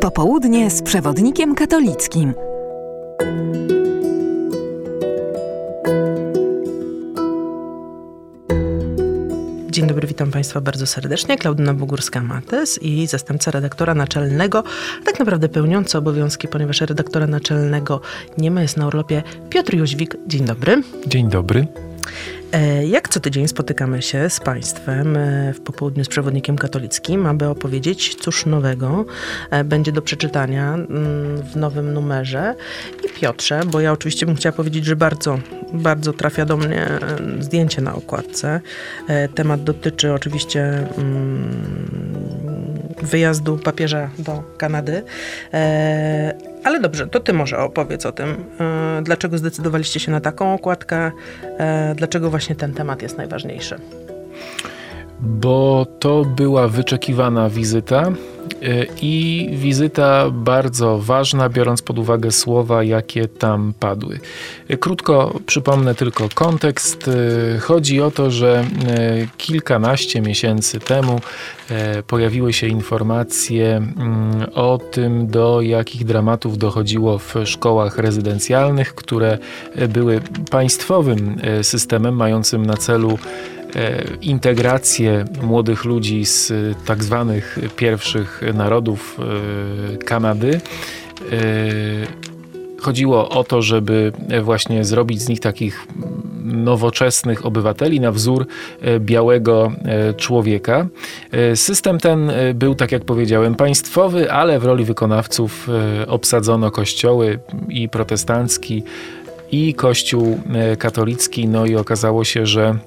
Popołudnie z przewodnikiem katolickim. Dzień dobry, witam Państwa bardzo serdecznie. Klaudyna Bogórska-Mates i zastępca redaktora naczelnego, tak naprawdę pełniący obowiązki, ponieważ redaktora naczelnego nie ma, jest na urlopie Piotr Jóźwik. Dzień dobry. Dzień dobry. E, jak co tydzień spotykamy się z Państwem e, w popołudniu z przewodnikiem katolickim, aby opowiedzieć, cóż nowego e, będzie do przeczytania mm, w nowym numerze. I Piotrze, bo ja oczywiście bym chciała powiedzieć, że bardzo, bardzo trafia do mnie zdjęcie na okładce. Temat dotyczy oczywiście mm, wyjazdu papieża do Kanady. Ale dobrze, to ty może opowiedz o tym. Dlaczego zdecydowaliście się na taką okładkę? Dlaczego właśnie ten temat jest najważniejszy? Bo to była wyczekiwana wizyta e, i wizyta bardzo ważna, biorąc pod uwagę słowa, jakie tam padły. E, krótko przypomnę tylko kontekst. E, chodzi o to, że kilkanaście miesięcy temu pojawiły się informacje mm, o tym, do jakich dramatów dochodziło w szkołach rezydencjalnych, które były państwowym systemem mającym na celu E, integrację młodych ludzi z tak zwanych pierwszych narodów e, Kanady. E, chodziło o to, żeby właśnie zrobić z nich takich nowoczesnych obywateli na wzór białego człowieka. System ten był, tak jak powiedziałem, państwowy, ale w roli wykonawców obsadzono kościoły i protestancki, i kościół katolicki. No i okazało się, że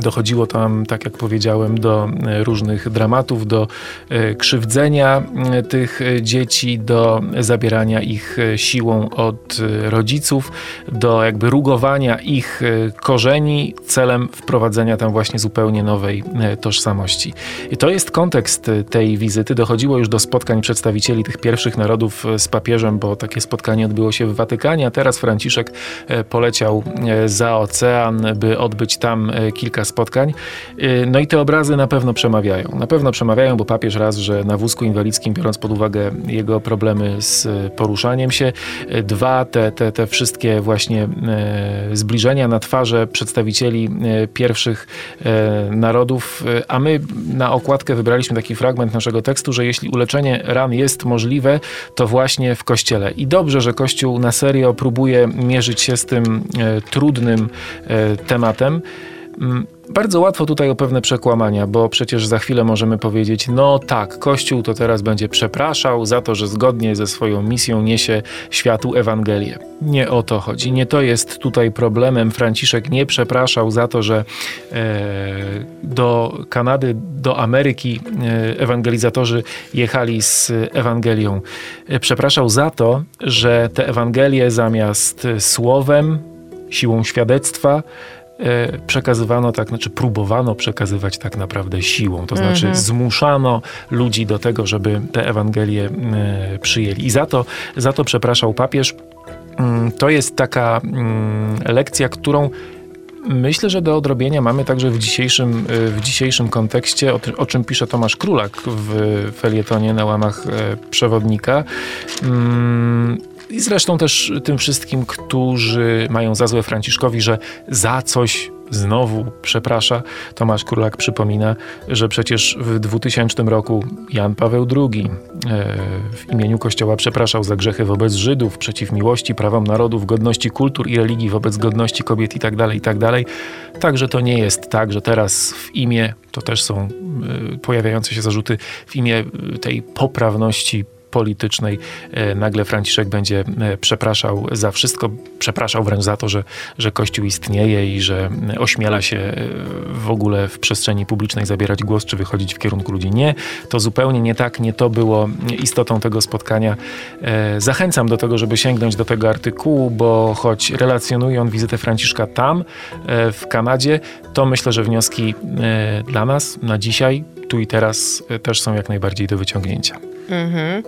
Dochodziło tam, tak jak powiedziałem, do e, różnych dramatów, do e, krzywdzenia e, tych dzieci, do zabierania ich siłą od rodziców, do jakby rugowania ich korzeni celem wprowadzenia tam właśnie zupełnie nowej tożsamości. I to jest kontekst tej wizyty. Dochodziło już do spotkań przedstawicieli tych pierwszych narodów z papieżem, bo takie spotkanie odbyło się w Watykanie, a teraz Franciszek poleciał za ocean, by odbyć tam kilka kilka spotkań. Y, no i te obrazy na pewno przemawiają. Na pewno przemawiają, bo papież raz, że na wózku inwalidzkim, biorąc pod uwagę jego problemy z poruszaniem się, y, dwa, te, te, te wszystkie właśnie zbliżenia na twarze przedstawicieli pierwszych narodów, a my na okładkę wybraliśmy taki fragment naszego tekstu, że jeśli uleczenie ran jest możliwe, to właśnie w kościele. I dobrze, że Kościół na serio próbuje mierzyć się z tym trudnym tematem. Bardzo łatwo tutaj o pewne przekłamania, bo przecież za chwilę możemy powiedzieć, no tak, Kościół to teraz będzie przepraszał za to, że zgodnie ze swoją misją niesie światu Ewangelię. Nie o to chodzi. Nie to jest tutaj problemem. Franciszek nie przepraszał za to, że e, do Kanady, do Ameryki e, ewangelizatorzy jechali z Ewangelią. E, przepraszał za to, że te Ewangelie zamiast słowem, siłą świadectwa, przekazywano tak, znaczy próbowano przekazywać tak naprawdę siłą. To znaczy mhm. zmuszano ludzi do tego, żeby te Ewangelie e, przyjęli. I za to, za to przepraszał papież. Mm, to jest taka mm, lekcja, którą Myślę, że do odrobienia mamy także w dzisiejszym, e, w dzisiejszym kontekście, o, o czym pisze Tomasz Królak w felietonie na łamach przewodnika. I zresztą też tym wszystkim, którzy mają za złe Franciszkowi, że za coś znowu przeprasza. Tomasz Królak przypomina, że przecież w 2000 roku Jan Paweł II e, w imieniu Kościoła przepraszał za grzechy wobec Żydów, przeciw miłości, prawom narodów, godności kultur i religii, wobec godności kobiet itd., tak itd. Tak Także to nie jest tak, że teraz w imię, to też są e, pojawiające się zarzuty, w imię tej poprawności politycznej e, nagle Franciszek będzie e, przepraszał za wszystko, przepraszał wręcz za to, że, że Kościół istnieje i że ośmiela się e, w ogóle w przestrzeni publicznej zabierać głos czy wychodzić w kierunku ludzi. Nie, to zupełnie nie tak, nie to było istotą tego spotkania. Zachęcam do tego, żeby sięgnąć do tego artykułu, bo choć relacjonuje on wizytę Franciszka tam, w Kanadzie, to myślę, że wnioski dla nas na dzisiaj tu i teraz też są jak najbardziej do wyciągnięcia. Mhm.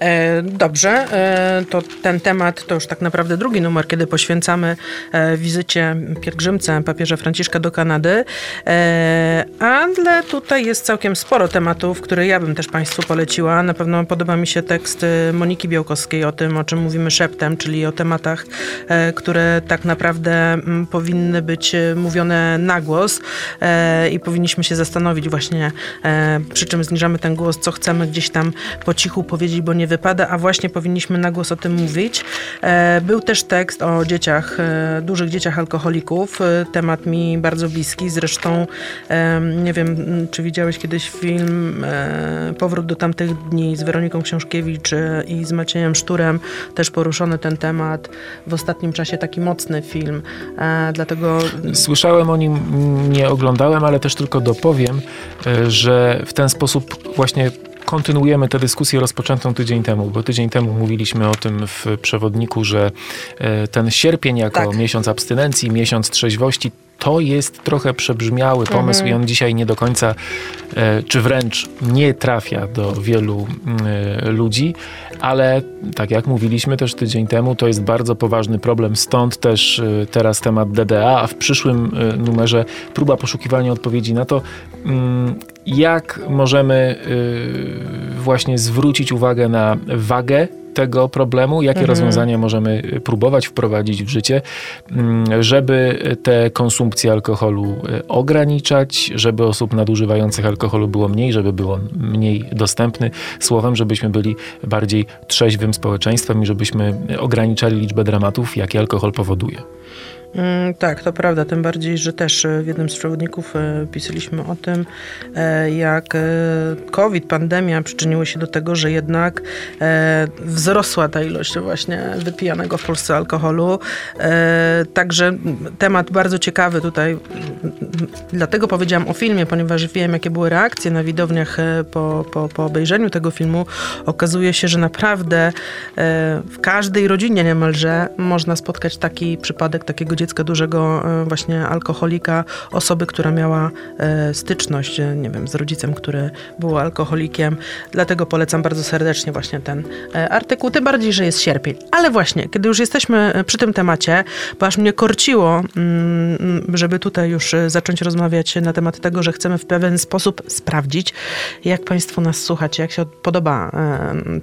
E, dobrze, e, to ten temat to już tak naprawdę drugi numer, kiedy poświęcamy e, wizycie pielgrzymce papieża Franciszka do Kanady, e, ale tutaj jest całkiem sporo tematów, które ja bym też Państwu poleciła. Na pewno podoba mi się tekst e, Moniki Białkowskiej o tym, o czym mówimy szeptem, czyli o tematach, e, które tak naprawdę mm, powinny być e, mówione na głos i powinniśmy się zastanowić właśnie, przy czym zniżamy ten głos, co chcemy gdzieś tam po cichu powiedzieć, bo nie wypada, a właśnie powinniśmy na głos o tym mówić. E, był też tekst o dzieciach, e, dużych dzieciach alkoholików. E, temat mi bardzo bliski. Zresztą nie wiem, czy widziałeś kiedyś film Powrót do tamtych dni z Weroniką Książkiewicz i z Maciejem Szturem. Też poruszony ten temat. W ostatnim czasie taki mocny film. Dlatego... Słyszałem o nim, nie oglądałem, ale też tylko dopowiem, że w ten sposób właśnie kontynuujemy tę dyskusję rozpoczętą tydzień temu, bo tydzień temu mówiliśmy o tym w przewodniku, że e, ten sierpień jako tak. miesiąc abstynencji, miesiąc trzeźwości, to jest trochę przebrzmiały pomysł mhm. i on dzisiaj nie do końca, e, czy wręcz nie trafia do wielu e, ludzi, ale tak jak mówiliśmy też tydzień temu, to jest bardzo poważny problem, stąd też teraz temat DDA, a w przyszłym numerze próba poszukiwania odpowiedzi na to, mm, jak możemy właśnie zwrócić uwagę na wagę tego problemu, jakie mhm. rozwiązania możemy próbować wprowadzić w życie, mm, żeby tę konsumpcję alkoholu y, ograniczać, żeby osób nadużywających alkoholu było mniej, żeby było mniej dostępny. Słowem, żebyśmy byli bardziej trzeźwym społeczeństwem i żebyśmy ograniczali liczbę dramatów, jakie alkohol powoduje. Mm, tak, to prawda. Tym bardziej, że też e, w jednym z przewodników e, pisaliśmy o tym, e, jak COVID, pandemia przyczyniły się do tego, że jednak wzrosła ta ilość właśnie wypijanego w Polsce alkoholu. Także temat bardzo ciekawy tutaj. Dlatego powiedziałam o filmie, ponieważ wiem, jakie były reakcje na widowniach po, po, po obejrzeniu tego filmu. Okazuje się, że naprawdę w każdej rodzinie niemalże można spotkać taki przypadek takiego dziecka dużego e, właśnie alkoholika, osoby, która miała e, styczność, e, nie wiem, z rodzicem, który był alkoholikiem. Dlatego polecam bardzo serdecznie właśnie ten artykuł, tym bardziej, że jest sierpień. Ale właśnie, kiedy już jesteśmy przy tym temacie, bo aż mnie korciło, mm, żeby tutaj już zacząć rozmawiać na temat tego, że chcemy w pewien sposób sprawdzić, jak Państwo nas słuchacie, jak się podoba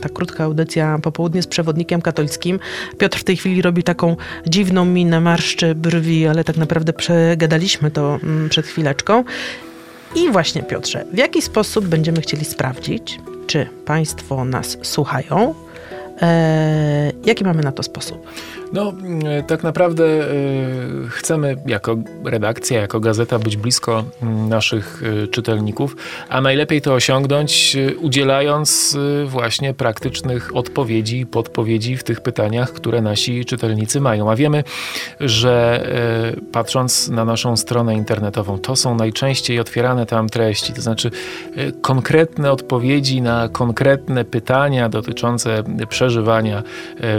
ta krótka audycja popołudnie z przewodnikiem katolickim. Piotr w tej chwili robi taką dziwną minę, marszczy brwi, ale tak naprawdę przegadaliśmy to mm, przed chwileczką. I właśnie Piotrze, w jaki sposób będziemy chcieli sprawdzić, czy Państwo nas słuchają? Eee, jaki mamy na to sposób? No, e, tak naprawdę e, chcemy jako redakcja, jako gazeta być blisko mm, naszych e, czytelników, a najlepiej to osiągnąć udzielając właśnie praktycznych odpowiedzi, podpowiedzi w tych pytaniach, które nasi czytelnicy mają. A wiemy, że patrząc na naszą stronę internetową, to są najczęściej otwierane tam treści, to znaczy konkretne odpowiedzi na konkretne pytania dotyczące przeżywania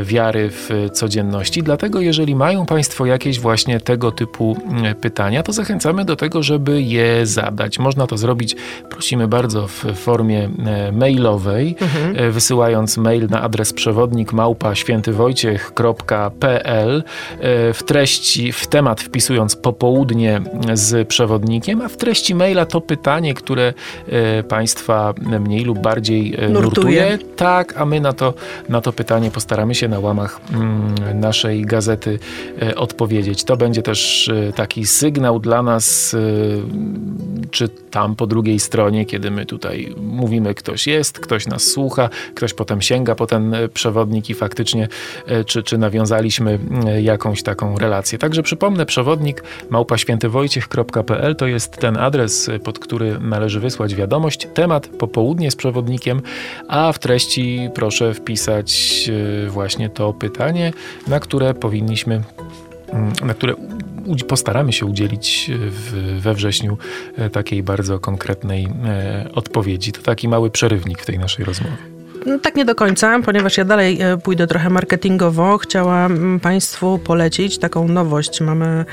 wiary w codzienności Dlatego, jeżeli mają Państwo jakieś właśnie tego typu mm, pytania, to zachęcamy do tego, żeby je zadać. Można to zrobić, prosimy bardzo, w formie e, mailowej, mhm. E, wysyłając mail na adres przewodnik małpa świętywojciech.pl e, w treści, w temat wpisując popołudnie z przewodnikiem, a w treści maila to pytanie, które Państwa mniej lub bardziej nurtuje. nurtuje. Tak, a my na to, na to pytanie postaramy się na łamach mm, naszej gazety e, odpowiedzieć. To będzie też e, taki sygnał dla nas, e, czy tam po drugiej stronie, kiedy my tutaj mówimy, ktoś jest, ktoś nas słucha, ktoś potem sięga po ten przewodnik i faktycznie, czy, czy nawiązaliśmy jakąś taką relację. Także przypomnę, przewodnik małpaświętywojciech.pl to jest ten adres, pod który należy wysłać wiadomość. Temat popołudnie z przewodnikiem, a w treści proszę wpisać właśnie to pytanie, na na które powinniśmy, mm, na które postaramy się udzielić w, we wrześniu e, takiej bardzo konkretnej e, odpowiedzi. To taki mały przerywnik w tej naszej rozmowie. No, tak nie do końca, ponieważ ja dalej e, pójdę trochę marketingowo. Chciałam Państwu polecić taką nowość. Mamy e,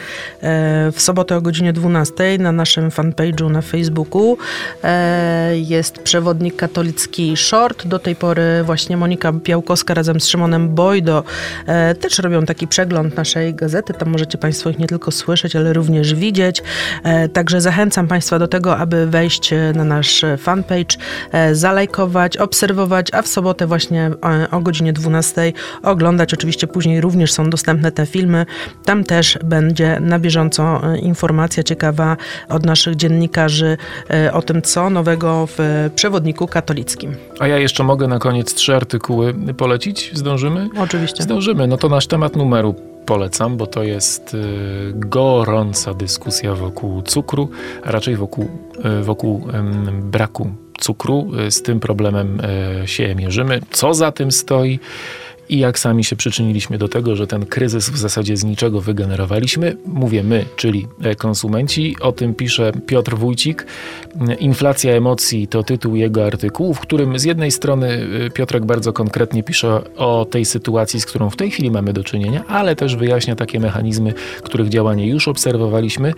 w sobotę o godzinie 12 na naszym fanpage'u na Facebooku. E, jest przewodnik katolicki Short. Do tej pory właśnie Monika Białkowska razem z Szymonem Bojdo też robią taki przegląd naszej gazety. Tam możecie Państwo ich nie tylko słyszeć, ale również widzieć. Także zachęcam Państwa do tego, aby wejść na nasz fanpage, zalajkować, obserwować, a w sobotę właśnie e, o godzinie 12 oglądać. Oczywiście później również są dostępne te filmy. Tam też będzie na bieżąco e, informacja ciekawa od naszych dziennikarzy e, o tym, co nowego w przewodniku katolickim. A ja jeszcze mogę na koniec trzy artykuły polecić? Zdążymy? Oczywiście. Zdążymy. No to nasz temat numeru polecam, bo to jest gorąca dyskusja wokół cukru, a raczej wokół, wokół braku cukru. Y, z tym problemem y, się mierzymy. Co za tym stoi? i jak sami się przyczyniliśmy do tego, że ten kryzys w zasadzie z niczego wygenerowaliśmy. Mówię my, czyli e, konsumenci. O tym pisze Piotr Wójcik. Inflacja emocji to tytuł jego artykułu, w którym z jednej strony e, Piotrek bardzo konkretnie pisze o tej sytuacji, z którą w tej chwili mamy do czynienia, ale też wyjaśnia takie mechanizmy, których działanie już obserwowaliśmy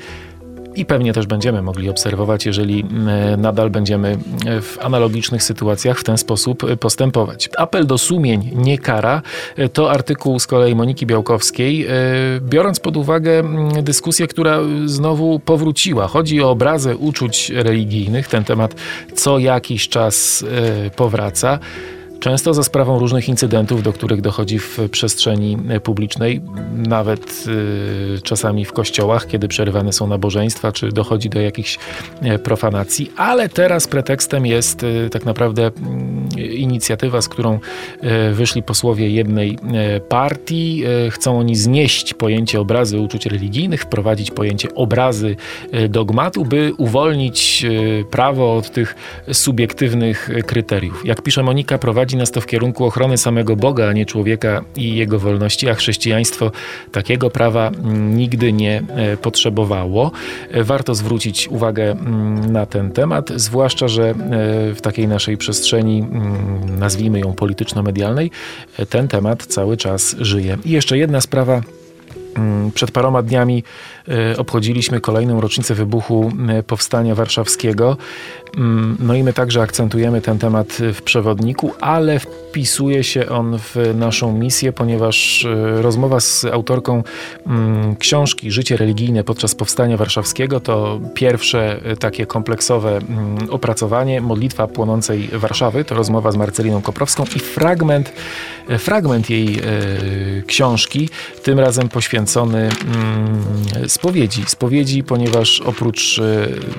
i pewnie też będziemy mogli obserwować, jeżeli e, nadal będziemy e, w analogicznych sytuacjach w ten sposób e, postępować. Apel do sumień, nie kara, to artykuł z kolei Moniki Białkowskiej, biorąc pod uwagę dyskusję, która znowu powróciła. Chodzi o obrazę uczuć religijnych. Ten temat co jakiś czas powraca. Często za sprawą różnych incydentów, do których dochodzi w przestrzeni publicznej, nawet y, czasami w kościołach, kiedy przerywane są nabożeństwa, czy dochodzi do jakichś e, profanacji, ale teraz pretekstem jest y, tak naprawdę y, inicjatywa, z którą e, wyszli posłowie jednej e, partii. Chcą oni znieść pojęcie obrazy uczuć religijnych, wprowadzić pojęcie obrazy dogmatu, by uwolnić prawo od tych subiektywnych kryteriów. Jak pisze Monika, prowadzi prowadzi nas to w kierunku ochrony samego Boga, a nie człowieka i jego wolności, a chrześcijaństwo takiego prawa nigdy nie e, potrzebowało. E, warto zwrócić uwagę mm, na ten temat, zwłaszcza, że e, w takiej naszej przestrzeni, mm, nazwijmy ją polityczno-medialnej, ten temat cały czas żyje. I jeszcze jedna sprawa. Przed paroma dniami obchodziliśmy kolejną rocznicę wybuchu Powstania Warszawskiego. Mm, no i my także akcentujemy ten temat w przewodniku, ale wpisuje się on w naszą misję, ponieważ e, rozmowa z autorką mm, książki Życie religijne podczas powstania warszawskiego to pierwsze takie kompleksowe mm, opracowanie Modlitwa płonącej Warszawy. To rozmowa z Marceliną Koprowską i fragment, fragment jej książki, tym razem poświęcony spowiedzi. Spowiedzi, ponieważ oprócz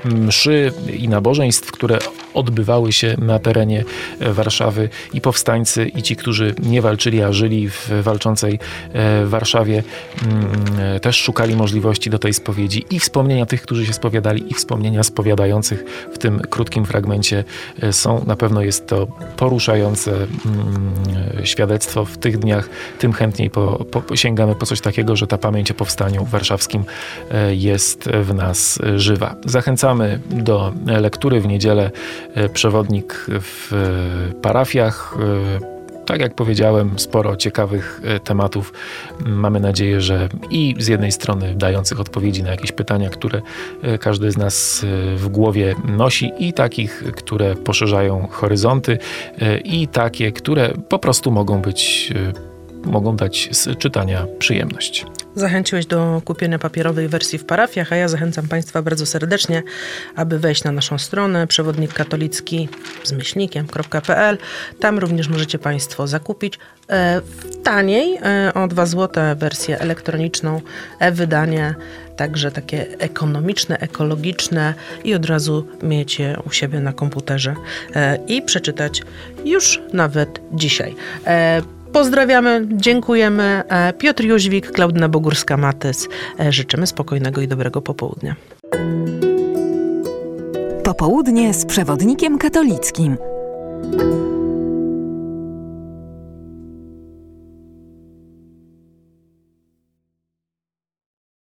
mszy i nabożeństw które odbywały się na terenie e, Warszawy i powstańcy, i ci, którzy nie walczyli, a żyli w walczącej e, Warszawie, mm, e, też szukali możliwości do tej spowiedzi i wspomnienia tych, którzy się spowiadali, i wspomnienia spowiadających w tym krótkim fragmencie są. Na pewno jest to poruszające mm, świadectwo w tych dniach, tym chętniej po, po, sięgamy po coś takiego, że ta pamięć o powstaniu warszawskim jest w nas żywa. Zachęcamy do lektury w niedzielę e, przewodnik w e, parafiach. E, tak jak powiedziałem, sporo ciekawych tematów. Mamy nadzieję, że i z jednej strony dających odpowiedzi na jakieś pytania, które każdy z nas w głowie nosi, i takich, które poszerzają horyzonty, i takie, które po prostu mogą być mogą dać z czytania przyjemność. Zachęciłeś do kupienia papierowej wersji w parafiach, a ja zachęcam Państwa bardzo serdecznie, aby wejść na naszą stronę przewodnik katolicki z myślnikiem.pl. Tam również możecie Państwo zakupić e, taniej e, o 2 zł wersję elektroniczną, e-wydanie, także takie ekonomiczne, ekologiczne i od razu mieć je u siebie na komputerze e, i przeczytać już nawet dzisiaj. E, Pozdrawiamy, dziękujemy. E, Piotr Jóźwik, Klaudyna Bogórska-Matys. E, życzymy spokojnego i dobrego popołudnia. Popołudnie z przewodnikiem katolickim.